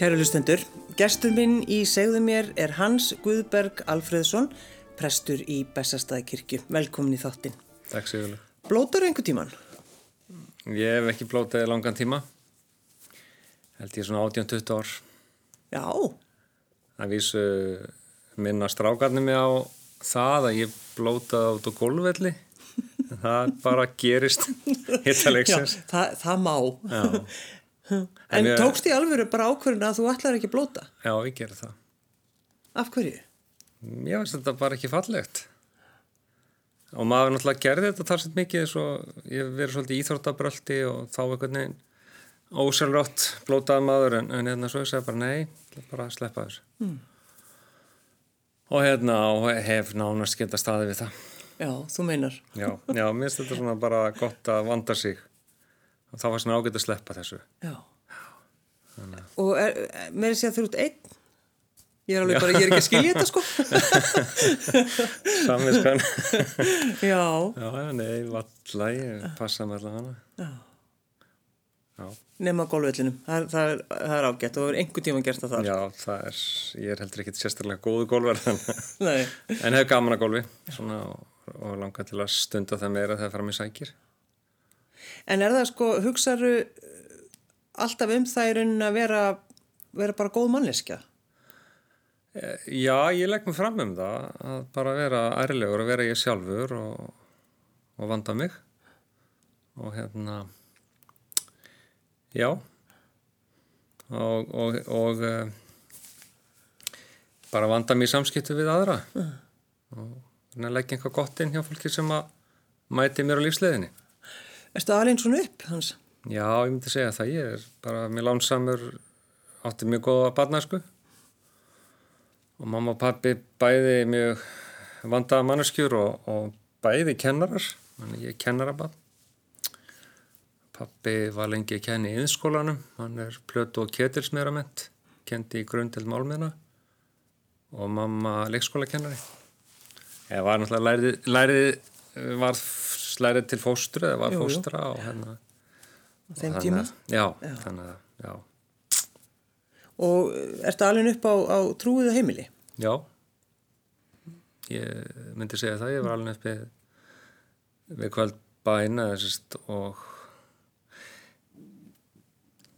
Kæru lustendur, gestur minn í segðu mér er Hans Guðberg Alfreðsson, prestur í Bessastæðikirkju. Velkomin í þáttinn. Takk sér. Blótar einhver tíman? Ég hef ekki blótað langan tíma. Held ég svona 18-20 ár. Já. Það vísu minna strákarnir mig á það að ég blótaði át á gólvelli. það bara gerist hittaleiksins. Já, það, það má. Já. En ég- tókst í alvöru bara ákvörðin að þú ætlar ekki blóta? Já, ég gerði það. Af hverju? Ég veist þetta bara ekki fallegt. Og maður náttúrulega gerði þetta talsett mikið svo ég verið svolítið í íþróttabröldi og þá einhvern veginn ósjálfrátt blótaði maður en, en hérna svo ég segi bara nei, bara sleppa þessu. Mm. Og hérna og hef nánast geta staði við það. Já, þú meinar. Já, já, mér finnst þetta svona bara gott að vanda sig og þá var svona ágætt að sleppa þessu. Já. Og með þess að þú ert einn? Ég er alveg bara, ég er ekki að skilja þetta sko. Samviskan. Já. já, já, nei, valla, ég passa með allavega hana. Já. Já. Nefna gólvellinum. Það, það, er- það er ágætt og er einhver tíma gert það þar. Já, það er, ég er heldur ekkit sérstaklega góðu gólverð en hef gaman að gólfi svona, og, og langa til að stunda það meira þegar fram í sækir. En er það sko, hugsaðu alltaf um það í raunin að vera, vera bara góð manneskja? Eh, Já, ég legg mig fram um það að bara vera ærlegur og vera ég sjálfur og, og vanda mig og hérna já og, og, og uh, bara vanda mig í samskiptu við aðra og reyna að leggja einhvað gott inn hjá fólki sem að mæti mér á lífsleðinni. Erstu alveg svona upp, Hans? Já, ég myndi segja það. Ég er bara mér lánsamur, átti mjög góða barnasku og mamma og pappi bæði mjög vandaða manneskjur og, og bæði kennarar, ég er kennarabann. Pappi var lengi að kenna í yðskólanum, hann er plötu og ketilsmeirament, kendi í grundeld málmiðna og mamma leikskólakennari. Ég var náttúrulega lærið, lærið var lærið til fóstru eða var Jú, jú. fóstra og hérna Á þeim Þannig tíma? að- Já, þannig já. Og ertu alveg upp á, á trúiðu heimili? Já, ég myndi segja það, ég var alveg upp við, við kvöld bæna og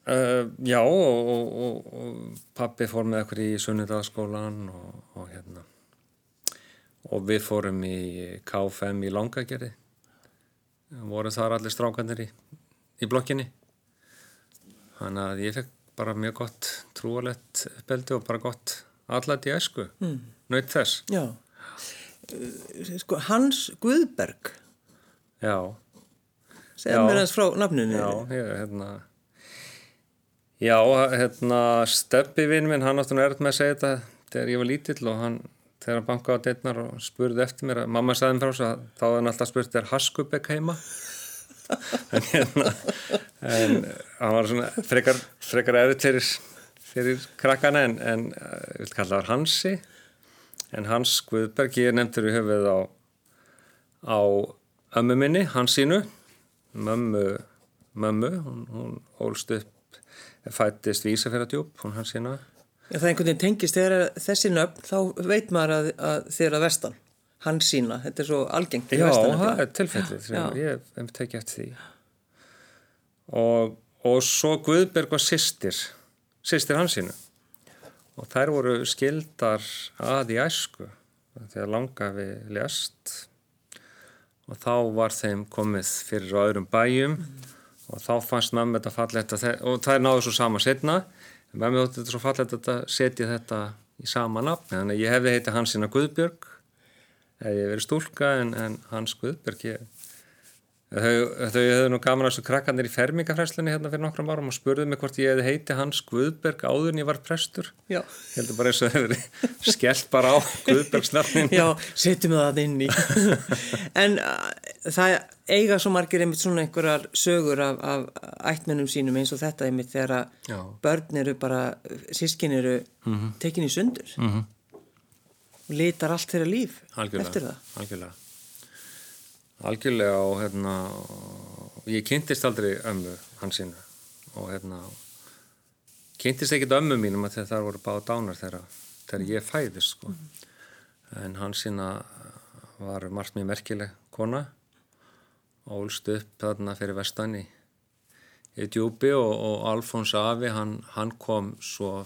uh, já og, og, og, og pappi fór með okkur í sunnudagaskólan og, og hérna og við fórum í KFM í Langagerði voru þar allir strákanir í, í blokkinni. Þannig að ég fekk bara mjög gott trúalett uppeldi og bara gott allat í æsku. Mm. naut þess. Já. Uh, Sko, Hans Guðberg, já, segð mér hans frá nafninu. já, ég, hérna. Já, hérna Steppi vinn minn, hann áttu nú erut með að segja þetta þegar ég var lítill og hann þegar hann bankaði á deitnar og spurði eftir mér að mamma sagði mér frá svo að þá hefði hann alltaf spurt er Haskubek heima? En hérna en hann var svona frekar, frekar erut fyrir, krakkana en, en uh, ég vil kalla það Hansi. En Hans Guðberg ég nefndur í höfuð á á ömmu minni, Hansínu. Mömmu, mömmu hún, hún ólst upp fættist vísafæradjúp, hún Hansína Já, það einhvern veginn tengist þegar þessi nöfn, þá veit maður að, að þeir eru að vestan. Hans sína, þetta er svo algengt Já, það er tilfellið ég hef tekið eftir því. Og, og svo Guðberg var sýstir sýstir Hansínu og þær voru skildar að í æsku þegar langa við lest og þá var þeim komið fyrir á öðrum bæjum. Og þá fannst mömmu þetta þe- og þær náðu svo sama setna en mömmu þótti þetta svo fallegt að setja þetta í sama nafni. Þannig að ég hefði heiti Hansína Guðbjörg hefði ég verið stúlka en, en Hans Guðberg ég, þau, þau hefðu nú gaman að þessu krakkanir í fermingafræslunni hérna fyrir nokkrum árum og spurðu mig hvort ég hefði heiti Hans Guðberg áður en ég var prestur Já. ég heldur bara eins og hefur skellt bara á Guðbergsnafnin Já, setjum við það inn í. en uh, það eiga svo margir einmitt svona einhverjar sögur af, af ættmennum sínum eins og þetta einmitt þegar að börn eru bara, sískin eru Mhm. tekin í sundur. -hmm. Og litar allt þeirra líf algjörlega, eftir það. algjörlega algjörlega og hérna og ég kynntist aldrei ömmu hans sínu og hérna kynntist ekkit ömmu mínum að það voru báð dánar þegar, þegar ég fæðist sko. en hann sína var margt mjög merkileg kona ólst upp þarna fyrir vestan í, djúbi og, og Alfons Afi hann, hann kom svo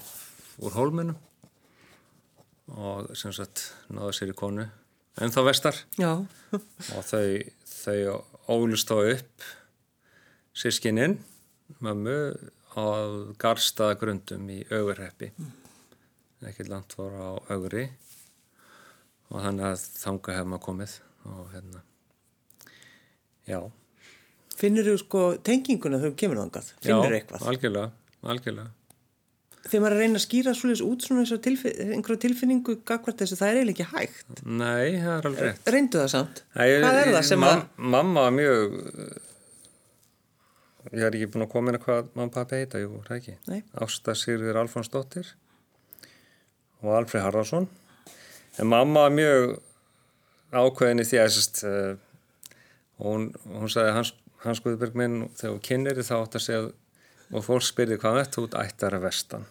úr hólminum og sem sagt náðu sér í konu en þá vestar. Já, og þau, þau ólust þá upp sískininn mömmu á garstaðagrundum í augurheppi ekki langt voru á auguri og þannig að þanga hefum að komið og hérna. Já, finnur þú sko tenginguna þegar þú kemur þangað? Finnur þú já, eitthvað? algjörlega, algjörlega Þegar maður er að reyna að skýra svolítið út svona eins og tilfi, einhverju tilfinningu gagvart þessu, það er eiginlega ekki hægt. Nei, það er alveg rétt Reyndu það samt. Ég- Hvað er það sem mam, að... Mamma var mjög ég er ekki búin að koma inn að hvað mamma pappi heita, jú, það ekki Nei. Ásta Sigurður Alfonsdóttir og Alfred Harðarsson en mamma var mjög ákveðin í því að uh, hún, hún sagði hans, hans Guðberg minn þegar hún kynir þá átt að segja og fólk spyrði hvað þetta út ættar að vestan.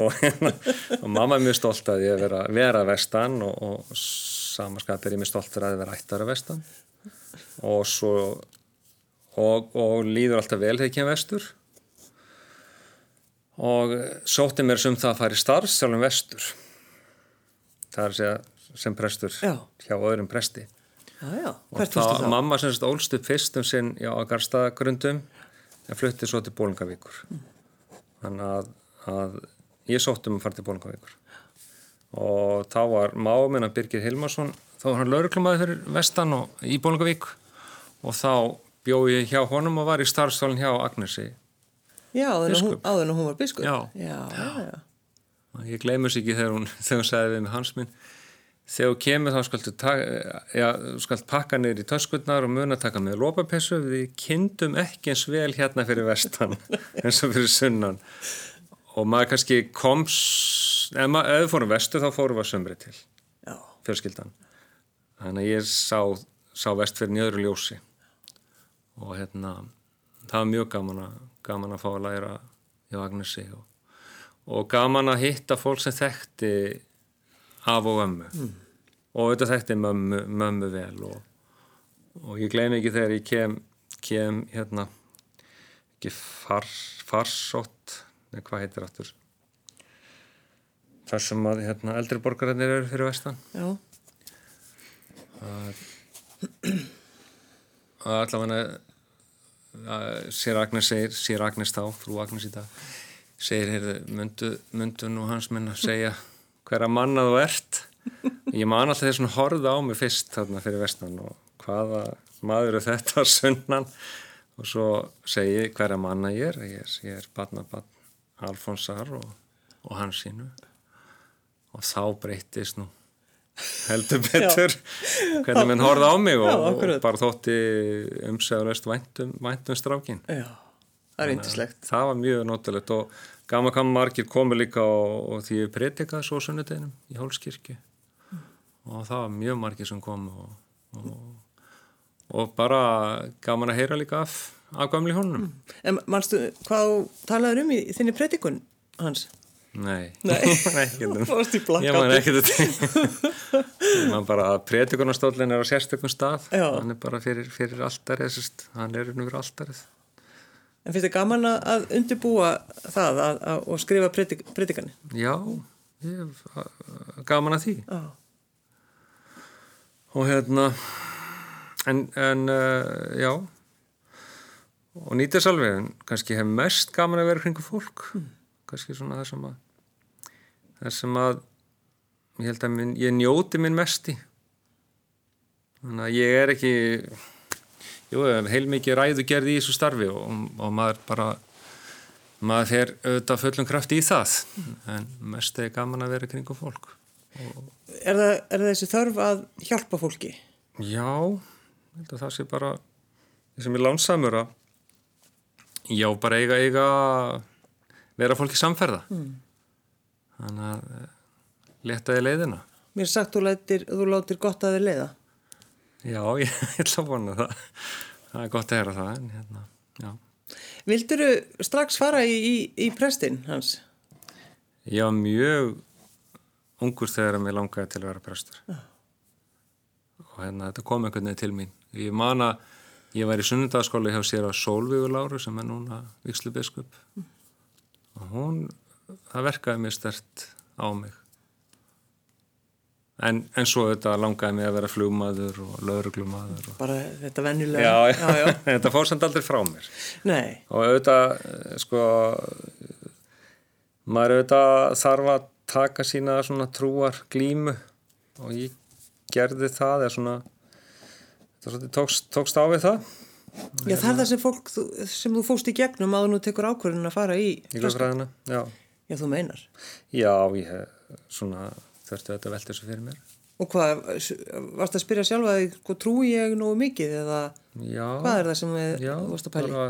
Og, hérna, og mamma er mjög stolt að ég vera, vera vestan og, og samaskap er ég mjög stolt fyrir að vera ættar að vestan. Og svo og, og líður alltaf vel þegar ég kem vestur. Og sótti mér sem það að fara í starf sjálfum vestur. Það er að segja sem prestur Já. hjá öðrum presti. Já, já. og það, þá? mamma sem sagt ólst upp fyrst um sinn á Garstagrundum en flutti svo til Bólingavíkur þannig að, að ég sótt um að fara til Bólingavíkur og þá var máminn að Birgir Hilmarsson þá var hann lauruklumaði fyrir vestan og í Bólingavík og þá bjóð ég hjá honum og var í starfstólinn hjá Agnesi Já, áður en hún, var biskup. Já. Já, já, já. ég gleymus ekki þegar hún, þegar hún sagði við með hans minn þegar þú kemur þá skaltu ja, skalt pakka niður í töskurnar og muna taka með lópapessu við kynntum ekki eins vel hérna fyrir vestan eins og fyrir sunnan. Og maður kannski koms ef, við fórum vestur þá fórum við að sömri til Já, fjölskyldan. Þannig að ég sá, sá vest fyrir njöðru ljósi. Og hérna það var mjög gaman að, gaman að fá að læra hjá Agnesi og, og gaman að hitta fólk sem þekkti af og ömmu og þetta þekkti mömmu, mömmu vel og, og ég gleymi ekki þegar ég kem, kem hérna ekki far, farsótt eða hvað heitir aftur? Þar sem að hérna, eldri borgararnir eru fyrir vestan. Já, að allavega sér Agnes segir, sér Agnes þá, frú Agnes í dag segir, heyrðu, myndu, myndu nú hans minn að segja hverja manna þú ert ég man alltaf þess að horfa á mig fyrst þarna fyrir vestan og hvaða maður er þetta sunnan? Og svo segi hverja manna ég er? Ég er, ég er barnabann Alfonsar og, og hans sínu. Og þá breytist nú heldur betur hvernig menn horfði á mig og, Já, og bara þótti umsegðulegst væntum, væntum strákin já. Það er yndislegt. það var mjög notalegt og gaman gaman margir komu líka og, og því við predikaði svo sunnudeginum í Hólskirkju og það var mjög margir sem komu og, og, og bara gaman að heyra líka af, af gamli honum En manstu, hvað talaður um í þinni predikun hans? Nei, Nei. Ég man ekki þetta Ég man bara að predikunarstólinn er á sérstökum stað Já. hann er bara fyrir, fyrir alltarið hann er fyrir alltarið En finnst þið gaman að- undirbúa það að, að, og skrifa predik, predikani? Já, ég hef gaman að því Já. Og hérna en, en uh, já. Og nýtast alveg en kannski hef mest gaman að vera kringu fólk. Kannski svona það sem að það sem að ég held að minn, ég njóti minn mest í þannig að ég er ekki jú, heilmikið ræðu gerði í þessu starfi og, og maður bara maður fer auðvitað fullum kraft í það. En mest er gaman að vera kringu fólk Er, það, er þessi þörf að hjálpa fólki? Já, það sé bara það sem er lánsamur að já, bara eiga, eiga vera fólki samferða mm. þannig að eh, letaði leiðina Mér er sagt þú lætir, þú látir gott að þið leiða. Já, ég ætla að vona það það er gott að hera það en hérna, já, Vildur þú strax fara í, í, í prestin hans? Var mjög ungur þegar að mér langaði til að vera prestur. Já. Og hérna, þetta kom einhvern veginn til mín. Ég man að ég var í sunnundagsskóla hjá sér að Sólvíður Láru sem er núna vikslu biskup. Mm. Og hún, það verkaði mér stert á mig. En, en svo þetta langaði mig að vera flugmaður og lauruglumadur. Og... Bara þetta vennilega. Já, já, já. þetta fór samt aldrei frá mér. Nei. Og auðvitað, sko, maður auðvitað þarf að taka sína svona trúar glímu og ég gerði það eða svona, þetta tókst, tókst á við það. Já, það er það sem fólk sem þú fóst í gegnum að þú tekur ákvörðin að fara í. Í lögfræðina, já. Já, þú meinar. Já, ég svona þurftu þetta velta þessu fyrir mér. Og hvað, varst að spyrja sjálfa sko, trúi ég nógu mikið eða já, hvað er það sem við, já, þú varst að pæli?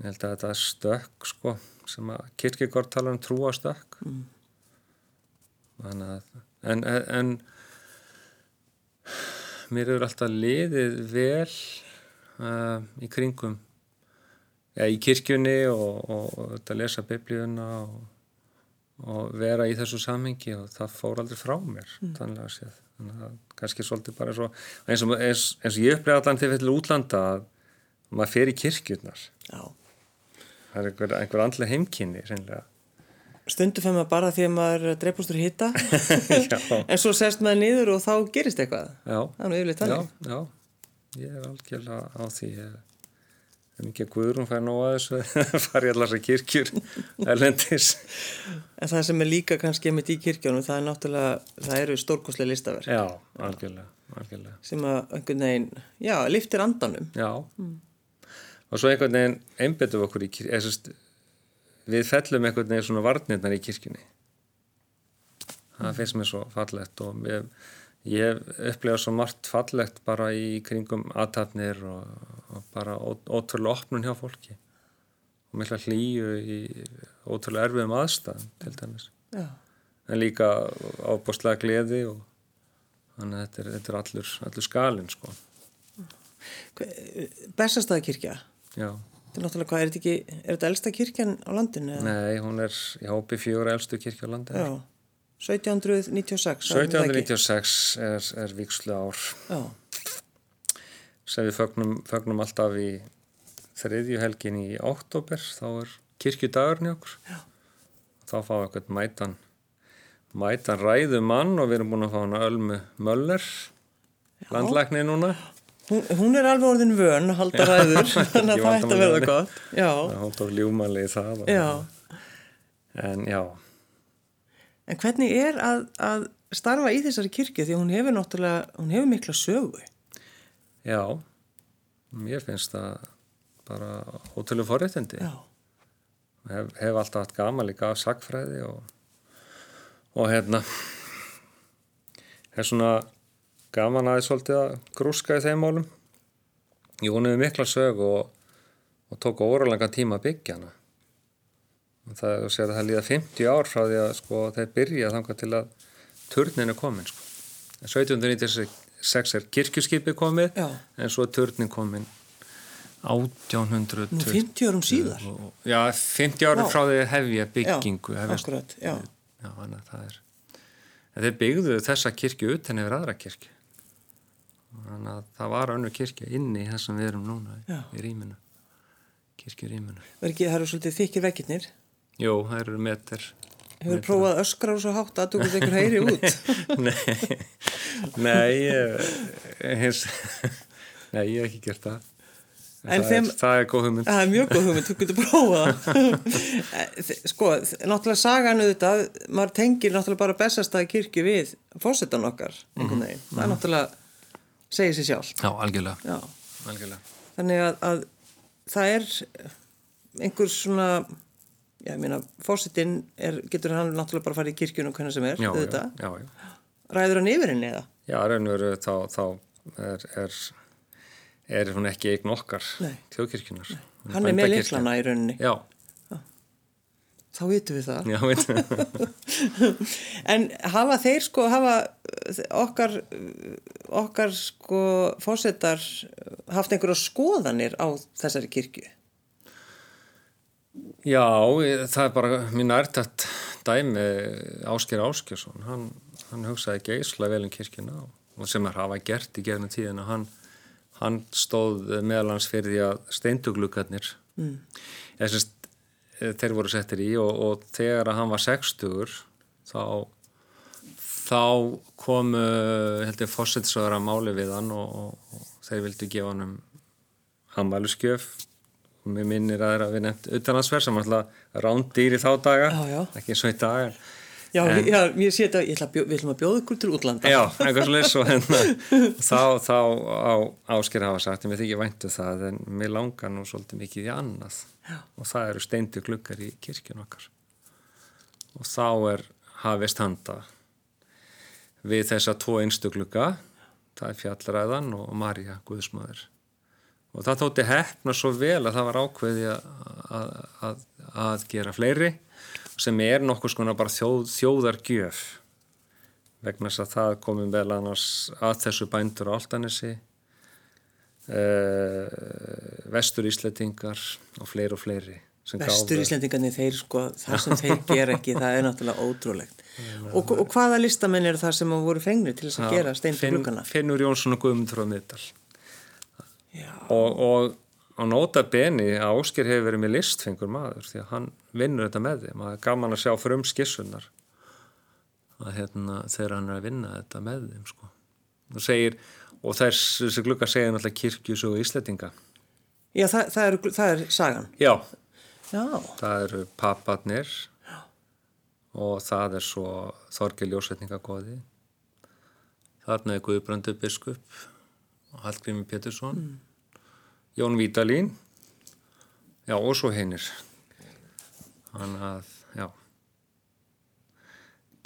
Ég held að þetta er stökk, sko, sem að Kirkegård tala um trúastökk. Mm. En, en, en mér hefur alltaf liðið vel uh, í kringum, já, í kirkjunni og, og, og þetta lesa biblíuna og og vera í þessu samhengi og það fór aldrei frá mér mm. þannig að séð þannig að kannski svolítið bara svo, eins og, eins, eins og ég upplega allan til fyrir útlanda að maður fer í kirkjurnar Já. Það er einhver, einhver andlega heimkynni reynlega Stundu fyrir maður bara því að maður dreipustur hitta en svo sest maður niður og þá gerist eitthvað. Já. það er Já, já, ég er algjörlega á því. Að en ekki að Guðrún fær nóg að þessu fari allar þessar kirkjur erlendis. En það sem er líka kannski með í kirkjónum það er náttúrulega, það eru stórkoslega listaverk. Já, algjörlega, algjörlega. sem að einhvern veginn, já, liftir andanum. Já, mm. Og svo einhvern veginn einbetum okkur í kirkjunni við fellum einhvern veginn svona varnirnar í kirkjunni það finnst mér svo fallegt og við Ég upplega svo margt fallegt bara í kringum aðtatnir og, og bara ótrúlega opnun hjá fólki og mikla hlýju í ótrúlega erfiðum aðstæðum til dæmis. Já. En líka ábústlega gleði og þannig að þetta er, þetta er allur, allur skalin sko. Bessastæðakirkja? Já. Þetta er náttúrulega hvað, er þetta ekki, er þetta elsta kirkjan á landinu? Nei, hún er í hópi fjóra elstu kirkja á landinu. Já. 1796 1796 er, er vikslu ár Já. sem við fögnum, fögnum alltaf í þriðju helgin í oktober þá er kirkjudagurni okkur Já. þá fá við eitthvað mætan mætan ræðu mann og við erum búin að fá hana Ölmu Möller landlækni núna hún, hún er alveg orðin vön að halda ræður þannig að það ætti að verða gott. Hún tók ljúmanli í það en já. En hvernig er að, að starfa í þessari kirkju? Því hún hefur náttúrulega, hún hefur mikla sögu? Já, mér finnst það bara ótrúlega forréttindi. Já. Hef, hef alltaf hatt gama líka af sagfræði og, og hérna, hef svona gaman aðeins svolítið að grúska í þeim málum. Ég hún hefur mikla sögu og, og tók óralega tíma að byggja hana það, það líða 50 ár frá því að sko, þeir byrja þanga til að turnin er komin sko. 1796 er kirkjuskipi komið já. en svo er turnin komin 1800 Nú 50 árum síðar Já, 50 árum frá því hefja byggingu Já, hefja, akkurat, já Já, þannig að það er en þeir byggðu þessa kirkju utan yfir aðra kirkju þannig að það var önnu kirkju inni þess að við erum núna já. í rýminu kirkju rýminu Það eru svolítið þykir vekkirnir Jú, það eru meter. Hefur prófað öskra og svo hátt að þú getur einhver heyri út? nei, nei, hins, nei, ég hef ekki gert það. Það, þeim, er, það er góð hugmynd. Það er mjög góð hugmynd, þú getur prófað. sko, náttúrulega sagan auðvitað, maður tengir náttúrulega bara bestastæði kirkju við fórsetan okkar. Mm -hmm. Það er náttúrulega, segir sér sjálf. Já, algjörlega. Já. algjörlega. Þannig að, að það er einhver svona Já, ég meina, fórsetin getur hann náttúrulega bara að fara í kirkjunum hvernig sem er, já, auðvitað. Já, já. Ræður hann yfir henni eða? Já, raunveru þá, þá er, er, er hún ekki eigin okkar þjóðkirkjunar. Hann er með leiklana í rauninni. Já. Þá vitum við það. Já, veitum en hafa þeir sko, hafa okkar, okkar sko fórsetar haft einhverja skoðanir á þessari kirkju? Já, ég- það er bara mín nærtætt dæmi Ásker Áskjörsson, hann, hann hugsaði geisla vel um kirkjuna og- sem er hafa gert í gegnum tíðina, hann, hann stóð meðalans fyrir því að steinduglugarnir, mm. sest, þeir voru settir í og, og þegar að hann var 60 þá þá kom heldur fósitsöður að máli við hann og, og, og þeir vildu gefa hann um hammæluskjöf og mér minnir að það er að við nefnt utanansverð sem alltaf rándýr í þá daga Já, já. ekki eins og í dag Já, En- já ég sé þetta, ég bjó, við ætlum að bjóða ykkur til útlanda. Já, einhvers leys og hérna þá, þá á ásker hafa sagt ég með þykir væntu það en mér langar nú svolítið mikið í annað Já. og það eru steindu gluggar í kirkjun okkar og þá er hafist handa við þessa tvo einstu glugga það er fjallræðan og Marja Guðsmaður og það þótti hefna svo vel að það var ákveði að, að, að gera fleiri sem er nokkuð skona bara þjóð, þjóðargjöf vegna þess að það komum vel annars að þessu bændur á Altanesi uh, vestur Ísletingar og fleiri og fleiri Vestur Íslendingarnir, þeir sko, það sem þeir gera ekki, það er náttúrulega ótrúlegt. Og, og hvaða listamenn eru það sem voru fengnir til þess að gera steindu Finn- gluggana? Finnur Jónsson og Guðmundur á miðdal Já, og, og, og nota beni að Óskir hefur verið með listfengur maður því að hann vinnur þetta með þeim. Er gaman að sjá frum skissunar að hérna þegar hann er að vinna þetta með þeim sko. Og segir, og þess, þessi glugga segir náttúrulega kirkjus og ísletinga Já það, það, er, það er sagan. já, Já, það eru papparnir og það er svo Þorgil Jósetningagóði þarna er Guðbrandur biskup og Hallgrími Pétursson Jón Vítalín já og svo hinnir þannig að já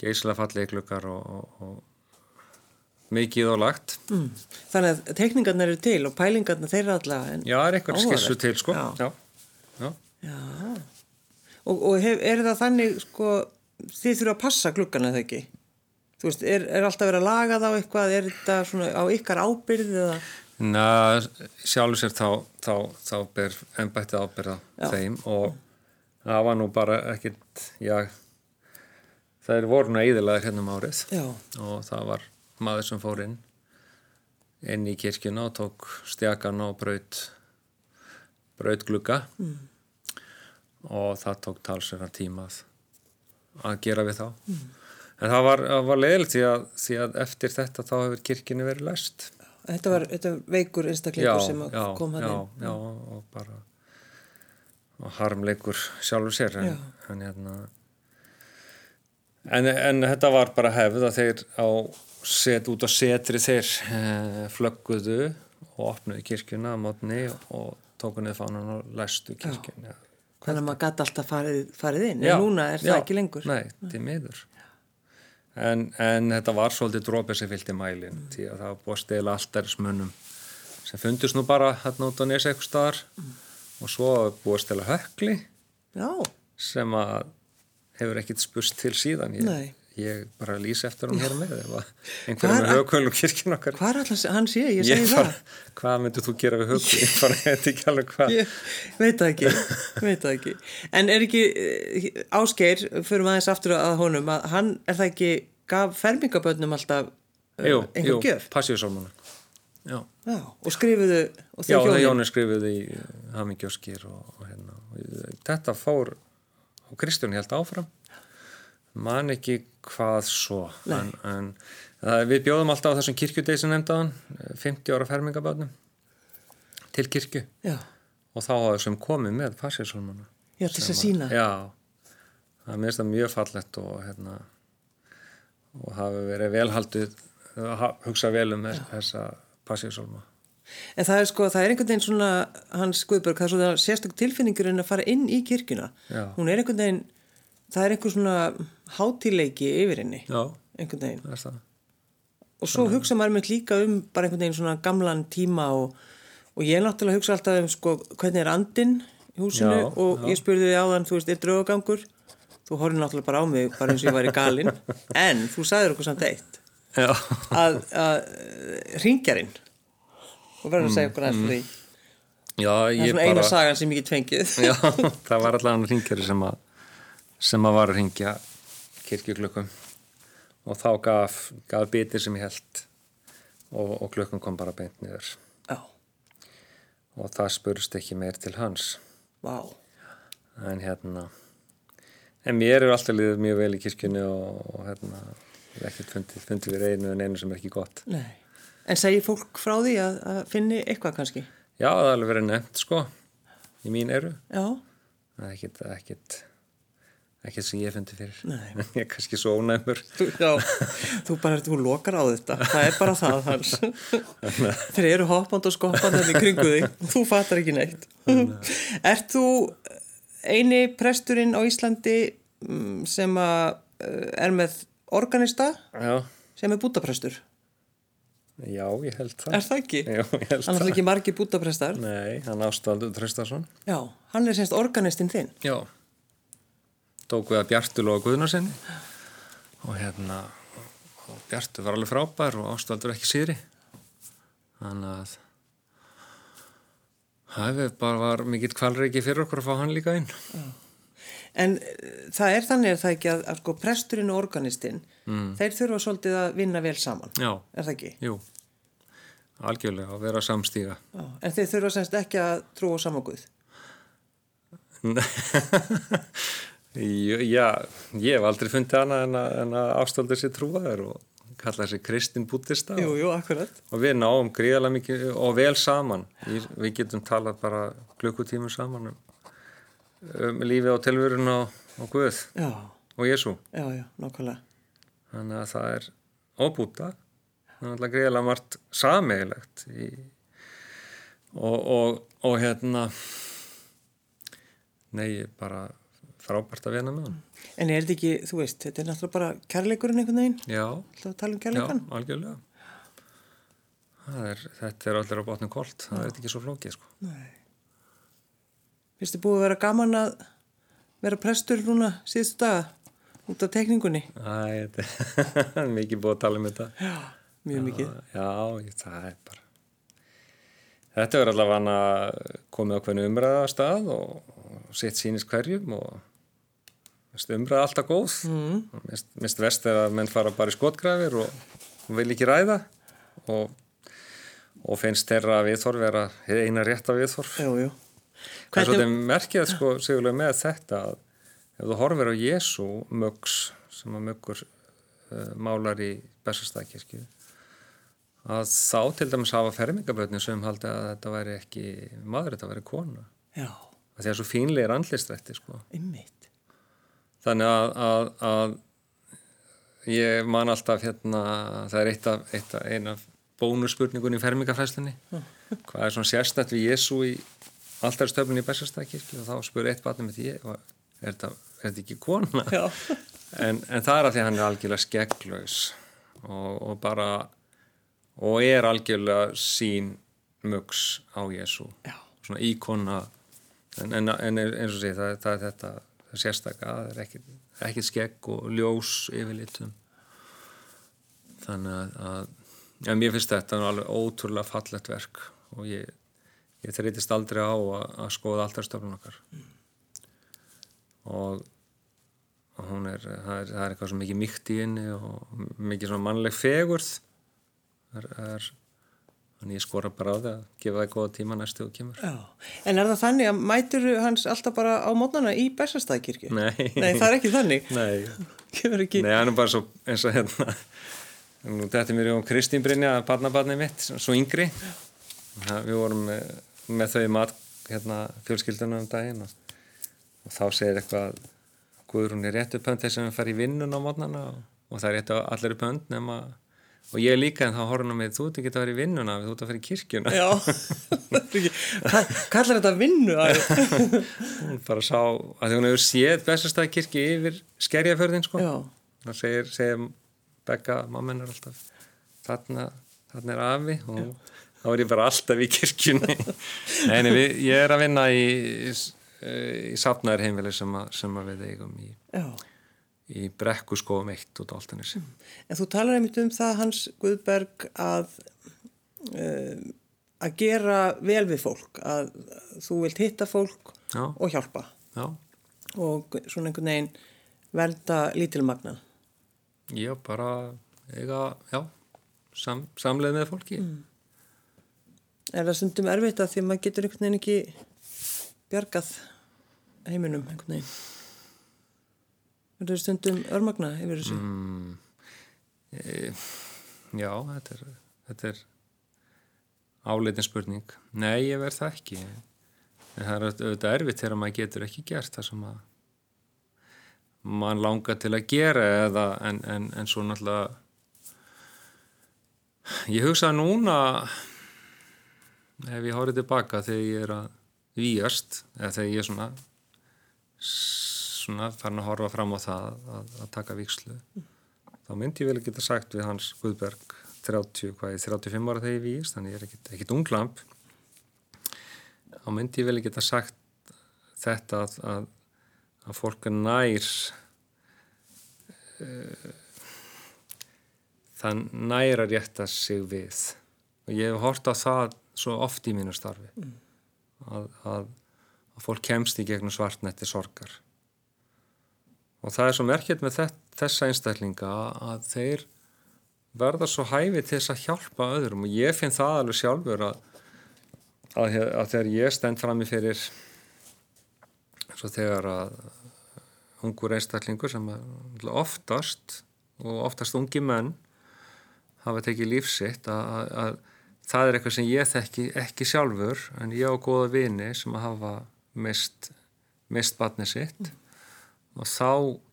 geisla fallegi glukkar og, og, og mikið og lagt mm. þannig að teikningarnir eru til og pælingarnir þeir eru alla. En, já, er eitthvað skissu til sko Já. já, já. Og, og hef, er það þannig, sko, þið þurfa að passa gluggana eða ekki? Þú veist, er, er alltaf verið að laga þá eitthvað, er þetta svona á ykkar ábyrð eða? Na, sjálfur sér þá, þá, þá ber ennbættið ábyrða Já. þeim og það var nú bara ekkit, já, það voru nú eðilaðir hérna um árið Já, og það var maður sem fór inn, inn í kirkjuna og tók stjakana og braut, braut glugga mm. og það tók talsverðan tíma að, gera við þá. Mm. En það var, var leiðilegt því að, því að eftir þetta þá hefur kirkjunni verið læst. Þetta var, þetta veikur einstaklingur sem að kom hann já, inn. já, og bara og harmleikur sjálfur sér en, Já. en, hérna, en, en þetta var bara hefð að þeir á set út á setri þeir eh, flögguðu og opnuðu kirkjuna á mótni og tóku niður fánan og læstu kirkjuna Þannig að maður gæti alltaf farið, farið inn, Já, en núna er það já, ekki lengur. Nei, til miður en, en þetta var svolítið drópið sem fylgdi mælin Mm. því að það var stela alltærismönnum sem fundist nú bara hérna út á nesi eitthvað staðar Mm. og svo búið að stela hökli Já, sem að hefur ekkit spust til síðan ég. Ég bara lýsi eftir hann hér með einhverjum Hvar- með högkvöl og kirkjun okkar hvað er alltaf hann sé, ég segi ég það. bara, hvað myndir þú gera við högkvöl ég bara veit ekki alveg hvað Ég veit það ekki, veit það ekki. En er ekki, eh, Ásgeir, fyrir maður þess aftur að honum, að hann, er það ekki, gaf fermingabönnum alltaf uh, jú, einhver jú, gjöf? passíusálmuna já Já, og skrifuðu, og Já, það hjónin. Jóni skrifuði í Hamingjóskir og, og hérna. Þetta fór, og Kristján held áfram, man ekki hvað svo. En, en við bjóðum alltaf á þessum kirkjudegi sem nefndaðan, 50 ára fermingaböðnum, til kirkju. Já, Og þá hafði sem komið með farsíðsólmana. já, til þess að sína. Já, það minnst það mjög fallett og hérna, og hafi verið velhaldið, hugsa vel um þessa farsíðsólma. En það er sko, það er einhvern veginn svona, hans Guðberg, það er svona sérstök tilfinningur en að fara inn í kirkjuna. Já. Hún er einhvern veginn, það er einhver svona hátíleiki yfir henni, Já, einhvern veginn. það er það. Og svo hugsa maður með líka um bara einhvern veginn svona gamlan tíma og, og ég náttúrulega hugsa alltaf um sko hvernig er andinn í húsinu Já, og já. ég spurði þig áðan, þú veist, er draugagangur? Þú horfði náttúrulega bara á mig, bara eins og ég væri galinn, en þú sagðir okkur samt eitt, Já. að, að ringjarinn, og verður að segja okkur aðeins fyrir því Já, það er Mm, svona eina bara sagan sem ég get fengið Já, það var allavega ringari sem að sem að var að ringja kirkjuglökkum og þá gaf, gaf bitir sem ég held og, og glökkum kom bara beint niður. Já, og það spurst ekki meir til hans. Vá. En hérna en mér er alltaf liðið mjög vel í kirkjunni og, og hérna ekkert fundið, fundið við einu en einu sem er ekki gott. Nei. en segir fólk frá því að, að finni eitthvað kannski? Já, það er alveg verið nefnt sko í mín eru. Já, það er ekkert, ekkert ekkert sem ég fundi fyrir. Ég er kannski svo ónæmur. Já þú bara, þú lokar á þetta. Það er bara það hans. Þeir eru hoppand og skoppand þannig kringu þig. Þú fattar ekki neitt. Ert þú eini presturinn á Íslandi mm, sem að eh, er með organista? Já, sem er bútaprestur? já, ég held það. Er það ekki? Já, ég held Hann er það. ekki margir bútaprestar. Nei, hann Ástvaldur Traustason. Já, hann er semst organistinn þinn. Já Tók við að Bjartur og Guðnarsinni og hérna og Bjartur var alveg frábær og Ástvaldur ekki síðri. Þannig að það hefur bara var mikill kvalreiki fyrir okkur að fá hann líka inn. En eh, það er þannig er það ekki að, að sko presturinn og organistinn mm. þeir þurfa svolítið að vinna vel saman. Já, er það ekki? jú. Algjörlega að vera samstíga. Já. En þeir þurfa semst ekki að trúa á samaguð Jú, Já, ég hef aldrei fundið hana en að, en að Ástvaldur sér trúaður og kalla þessi Kristin Búttista Jú, jú, og við náum gríðarlega mikið og vel saman. Við, við getum talað bara klukkutímum saman um, um lífið og tilvörun og, og Guð Já, og Jésu þannig að það er óbúta er alltaf gríðarlega margt sameigilegt í, og, og, og hérna nei, bara frábært að vena með hann En er þetta ekki, þú veist, þetta er náttúrulega bara kærleikurinn einhvern veginn? Já, að tala um já, kærleikan algjörlega er, þetta er allir á botnum kolt. Það er ekki svo flókið sko. Nei. Þið búið að vera gaman að vera prestur núna síðustu daga út af tekningunni? Æ, þetta er mikið búið að tala um þetta. Já, mjög mikið. Já, ég- það er bara... Þetta verður allavega komið á hvernig umræða stað og, og sitt sínist hverjum og umræða alltaf góð. Mm. Mest, mest vest er að menn fara bara í skotgrafir og, og vil ekki ræða og, og finnst þeirra viðþorf vera eina rétta viðþorf. Það er svolítið merkið sko, sigurlega með þetta að ef þú horfir á Jésu mögs sem að möggur uh, málar í Bessastækirkju að þá til dæmis hafa fermingabötni sem haldi að þetta væri ekki maður, þetta væri kona Já, að því að svo fínlega er andlistrætti sko. ymmit. Þannig að, að, að ég man alltaf hérna það er eitt af, eitt af eina bónusspurningun í fermingafræslinni hvað er svona sérstætt við Jésu í alltarstöflunni í Bessastækirkju og þá spur eitt batnum er þetta, er þetta ekki kona? En, en það er að því að hann er algjörlega skegglaus og, og bara og er algjörlega sín mugs á Jésu svona íkona. En, en, en eins og sé það, það er þetta sérstaka, það er ekkit, ekkit skegg og ljós yfirlitum þannig að, ja, mér finnst þetta alveg ótrúlega fallett verk og ég, ég þreytist aldrei á að, að skoða alltarstöfnun okkar. Og og hún er, það er, það er eitthvað svo mikið mýkt í henni og mikið svona mannleg fegurð. Það er, er þannig ég skora bara á það að gefa það góða tíma næstu og kemur Já. En er það þannig að mætur hans alltaf bara á mótnana í Bessastæðkirkju? Nei. Nei, það er ekki þannig. Nei, Kemur ekki. Nei, hann er bara svo eins og hérna nú þetta er mér um Kristín Brynja barnabarnið mitt, svo yngri það, við vorum með, með þau í mat hérna fjölskyldunum um daginn og, og þá segir eitthvað Guðrún er réttu pönd þess að við fara í vinnun á mótnana og, og það er réttu allir pönd nema og ég líka en þá horfum með þú ert ekki að fara í vinnuna, þú ert að fara í kirkjuna Já. Hvað kallar þetta vinnu? hún bara sá að hún hefur séð Bessastæðkirkju yfir skerjaförðin sko Já. það segir, segir Begga mammenar alltaf þarna, þarna er afi og þá er ég bara alltaf í kirkjunni en við, ég er að vinna í í, í safnaðar heimili sem, sem að við eigum í, Já. Í brekku skoðum eitt út á Altanesi En þú talar einmitt um það hans Guðberg að uh, að gera vel við fólk að þú vilt hitta fólk Já. og hjálpa. Já, og svona einhvern veginn verða lítilmagna ég bara eiga, já, sam, samleið með fólki. er það stundum erfitt að því að maður getur einhvern veginn ekki bjargað heiminum einhvern veginn er það stundum örmagna yfir þessu Mm, e, já, þetta er, þetta er áleitin spurning. Nei, ég verð það ekki. En það er auðvitað erfitt þegar maður getur ekki gert það sem að mann langar til að gera eða en, en, en svo náttúrulega ég hugsa núna ef ég horfið tilbaka þegar ég er að víast eða þegar ég er svona svona farin að horfa fram á það að, að taka vikslu þá myndi ég vel geta sagt við hans Guðberg 30, hvað ég, 35 ára þegar ég víst þannig ég er ekkit, ekkit unglamp þá myndi ég vel geta sagt þetta að, að, að fólk er nær uh, það nær að rétta sig við. Og ég hef hort á það svo oft í mínu starfi að, að, að fólk kemst í gegnum svartnetti sorgar og það er svo merkjart með þess, þessa einstaklinga að þeir verða svo hæfi til þess að hjálpa öðrum. Og ég finn það alveg sjálfur að, að, að þegar ég stend fram í fyrir svo þegar að ungur einstaklingur sem oftast og oftast ungi menn hafa tekið lífsitt að, að, að það er eitthvað sem ég þekki ekki sjálfur en ég á góða vini sem hafa mist, mist batni sitt og þá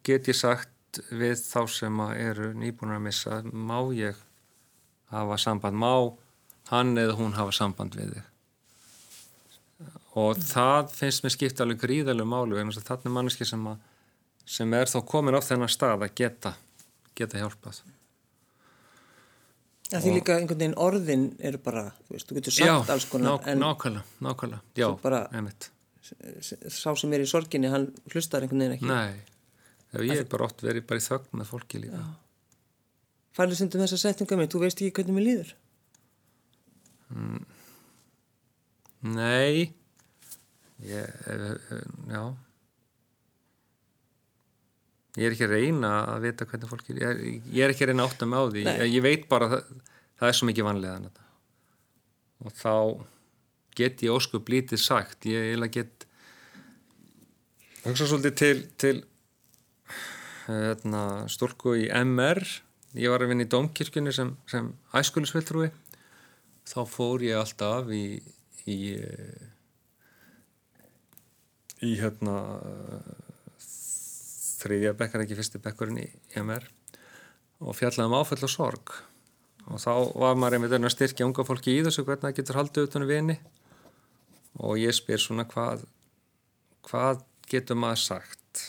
get ég sagt við þá sem eru nýbúin að missa má ég hafa samband, má hann eða hún hafa samband við þig? Og það finnst mér skipta alveg gríðalegu málu en þannig er manneski sem, að, sem er þá komin á þennan stað að geta geta hjálpað. Að því líka einhvern veginn orðin eru bara, þú veist, þú getur sagt Já, alls konar ná, en nákvæmlega, nákvæmlega. Já, bara- einmitt sá sem er í sorginni, hann hlustar einhvern veginn ekki. Nei, Ef ég hef bara oft verið bara í þögn með fólki líka. Færðu stundum þessa setninga með, þú veist ekki hvernig mér líður? Nei. Ég, Já. Ég er ekki að reyna að vita hvernig fólki ég, ég er ekki að reyna að átta mig á því. Ég, ég veit bara að það, það er svo mikið vanlega og þá get ég óskup lítið sagt. Ég eiginlega get hugsa svolítið til, til hérna, stúlku í MR ég var að vinna í Dómkirkjunni sem, sem æskulisvilltrúi þá fór ég alltaf í í í hérna þriðja bekkar ekki fyrsti bekkurinn í MR og fjallaði um áfell og sorg. Og þá var maður einmitt að styrkja unga fólki í þessu hvernig það getur haldið utan um vini. Og ég spyr svona hvað hvað getur maður sagt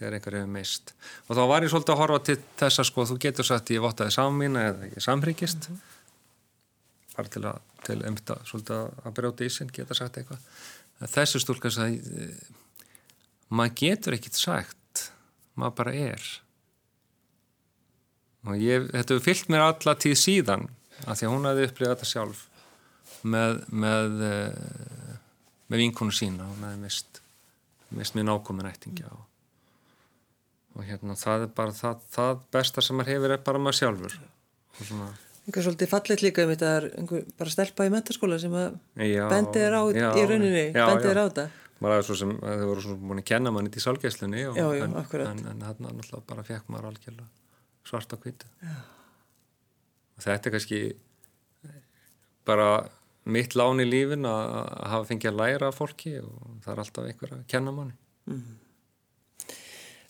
þegar einhver hefur mist og þá var ég svolítið að horfa til þess að sko þú getur sagt ég vottaði samvína eða ég samhryggist. Bara til að til einmitt að svolítið að brjóta í sinn geta sagt eitthvað. Þessu stúlka sagði eh, maður getur ekkit sagt maður bara er. Og ég, þetta hefur fyllt mér alla tíð síðan af því að hún hefði upplifað þetta sjálf með með, eh, með vinkonu sína og með mist mist mér nákomin ættingja og, og hérna það er bara það, það besta sem maður hefur er bara maður sjálfur. Og svona einhver svolítið fallit líka um þetta er einhver bara stelpa í mentaskóla sem að bendið er á já, í rauninni bendið er á þetta. Maður aðeins svo sem þau voru svona búin að kenna manni í sálgæslunni og, Já, já, en, en, en þarna náttúrulega bara fekk maður algjörlega svart á hvítu. Og þetta er kannski bara mitt lán í lífin að hafa fengið að læra af fólki og það er alltaf einhver að kenna manni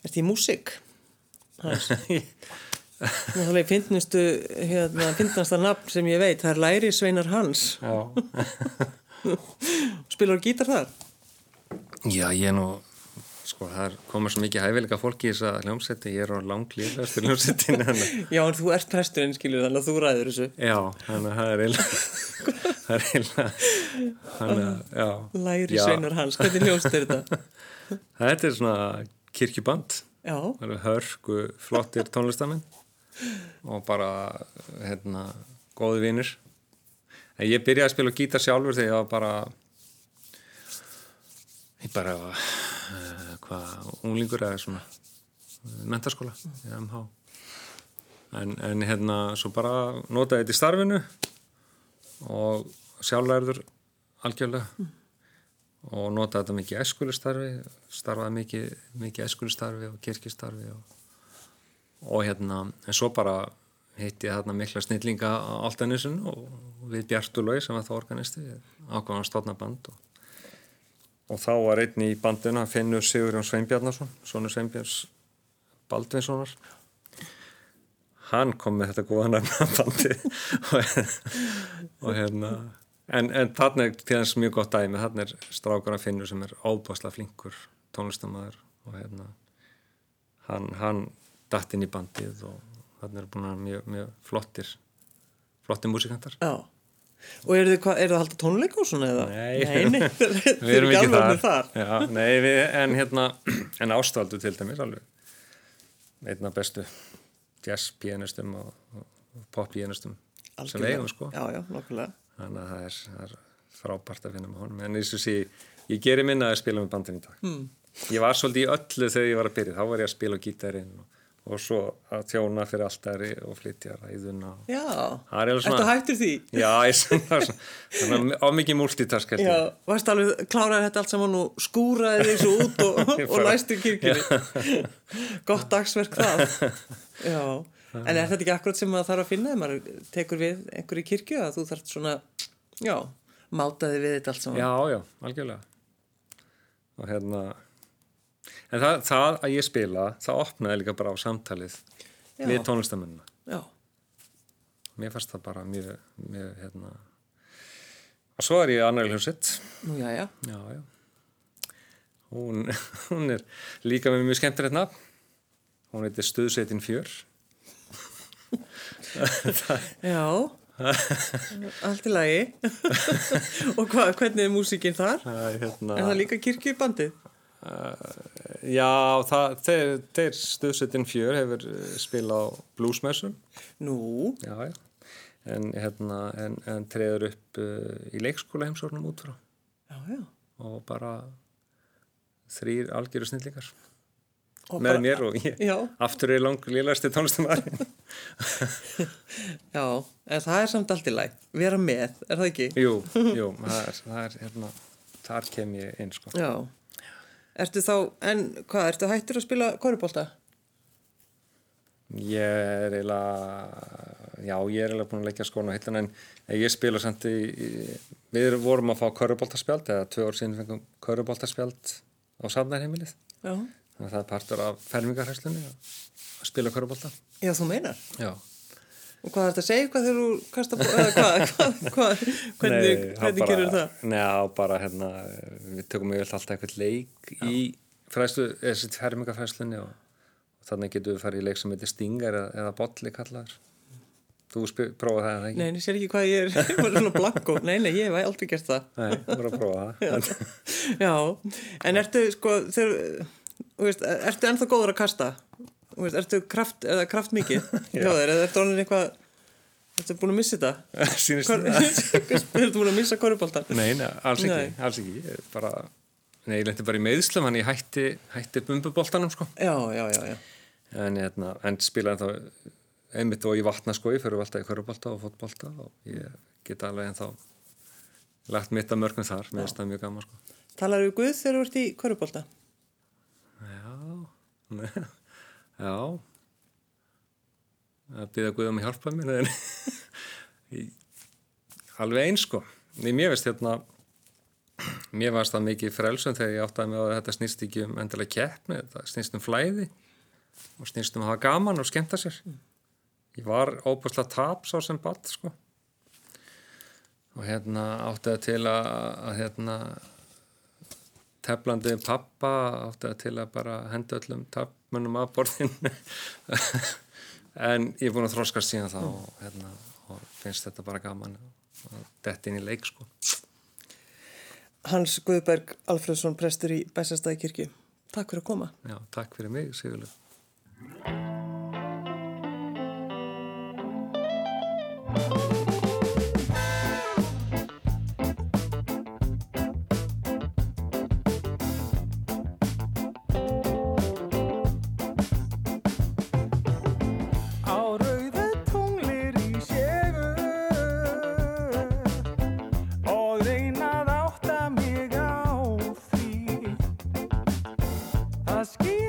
Er þetta í músík? Það er fyndnustu hérna, fyndnasta nafn sem ég veit það er Læri Sveinar Hans Já, spilar gítar þar? já ég er nú sko það komið svo mikið hæfileika fólki í þess að hljómsetti, ég er á langlíðastu hljómsettin Já, en þú ert presturinn, skilur þannig að þú ræður þessu. Já, þannig að það er eiginlega það er eiginlega Læri. Sveinar Hans, hvernig hljóst er þetta? Þetta er svona kirkjuband. Já, það eru hörku flottir tónlistamenn og bara hérna góði vinnir ég byrjaði að spila gítar sjálfur þegar ég var bara ég bara uh, hvað, unglingur eða svona mentaskóla í MH en, en hérna svo bara notaði þetta í starfinu og sjálflærður algjörlega og notaði þetta mikið eskulistarfi starfaði mikið, mikið eskulistarfi og kirkistarfi og, og hérna, en svo bara hitti ég þarna mikla snillinga á Altanissun og við Bjartulói sem var það organisti, ákvæmum stofnaband og, og þá var einn í bandina Finnur Sigurjón Sveinbjarnarsson Sónu Sveinbjörns Baldvinssonar. Hann kom með þetta góða nefnabandi og, hérna en, en þarna er til þess mjög gott dæmi. Þarna er strákar að Finnur sem er óbásla flinkur tónlistamæður og hérna hann, hann datt inn í bandið og þarna er búin að mjög, mjög flottir flottir músikantar. Já, og eru þið, er það að halda tónleika og svona eða? Nei, nei, nei við erum ekki þar, þar. Já, nei, við, en hérna en ástvaldu til dæmis alveg einna bestu jazz pianistum og, og pop pianistum sem eigum sko. Já, já, þannig að það er, það er frábært að finna með honum. En eins og sé, ég gerir minna að spila með bandin í dag. Mm. ég var svolítið í öllu þegar ég var að byrja, þá var ég að spila á gítarinn og, og svo að tjóna fyrir alltari og flytja ræðuna. Já, Það ertu hættur því? já, ég svona, svona á mikið multitask held Já, varst alveg kláraði þetta allt saman og skúraði því svo út og, og læstu kirkjunni. Gott dagsverk það. Já, en er þetta ekki akkurat sem maður þarf að finna ef maður tekur við einhverju kirkju að þú þarf svona, já, mátaði við þetta allt saman? Já, já, algjörlega. Og hérna en það, það að ég spila það opnaði líka bara á samtalið Já. við tónlistamennina Já, mér fannst það bara mjög, mjög hérna. Og svo er ég annar hljómsett nú já, já. Já, já. Hún, hún er líka með mjög skemmtilegt nafn. Hún heitir Stuðsetin fjör. Já, allt í lagi. Og hva, hvernig er músikinn þar? er hérna Er það líka kirkjubandið? Já, það, þeir, þeir Stuðsetin fjör hefur eh, spilað á bluesmessum Nú, já, já. En, hérna, en, en treður upp uh, í leikskóla heimsórnum út frá. Já, já. Og bara þrýr algjöru snillingar. Og með bara- mér og ég. Já, aftur er lang liðlæsti tónlistamæður já, en það er samt allt í læg Vera með, er það ekki? jú, jú, það er, það er hérna, þar kem ég inn sko. Já Ertu þá, en hvað, ertu hættur að spila korubólta? ég er eiginlega já, ég er eiginlega búin að leggja skóna hilluna en ég spila samt í, við vorum að fá köruboltaspjald eða tvö ár síðan fengum köruboltaspjald á safnærheimilið Já. Þannig að það er partur af fermingarhæslunni að spila körubolta Já, þú meinar. Já Og hvað er þetta að segja hvað þegar þú kasta bó- eða hvað, hvað, hvað, hvernig, Nei, hvernig gerur það? Njá, bara hérna, við tökum yfirlega alltaf eitthvað leik í fræslu, eða sitt fermingafræslunni og, og þannig getum við farið í leik sem heitir Stingar eða, eða Bolli kallaður. Þú spyr, prófa það eða ekki? Nei, ég sér ekki hvað ég er, ég var svona blanko Nei, nei, ég hef aldrei gert það Nei, þú verður að prófa það. Já, en ertu sko þegar, þú veist, ertu ennþá góður að kasta? Þú veist, ertu kraft, eða kraft mikið hjá þér, eða ertu orðin eitthvað ertu búin að missa þetta? Sýnist það? ertu búin að missa korupoltan? Nei, nei, alls ekki, Nei. alls ekki. Ég bara, nei, ég lendi bara í meðslum, hann ég hætti, hætti bumbuboltanum, sko. Já, já, já, já En, hérna, en spilaði þá einmitt og í vatnaskói fyrir við alltaf í körubolta og fótbolta og ég get alveg en þá lagt mitt að mörgum þar, mér finnst það mjög gaman sko. Talar við Guð þegar þú ert í korupolta? Já, já, að byrja Guð um að hjálpa mér en alveg eins sko. Mér veist hérna, mér varst það mikið frelsum þegar ég áttaði mig á að þetta snýst ekki um endilega keppni, þetta snýst um flæði og snýst um að hafa gaman og skemmta sér. Ég var óbúslega taps á sem ball sko. Og hérna átti það til að, að hérna teflandi pappa átti það til að bara henda öllum tapmönnum að borðinu. En ég er búin að þróskast síðan þá og, hérna, og finnst þetta bara gaman að detta inn í leik sko. Hans Guðberg Alfredsson, prestur í Bæsastæði kirkju. Takk fyrir að koma. Já, takk fyrir mig Sigurlega husky.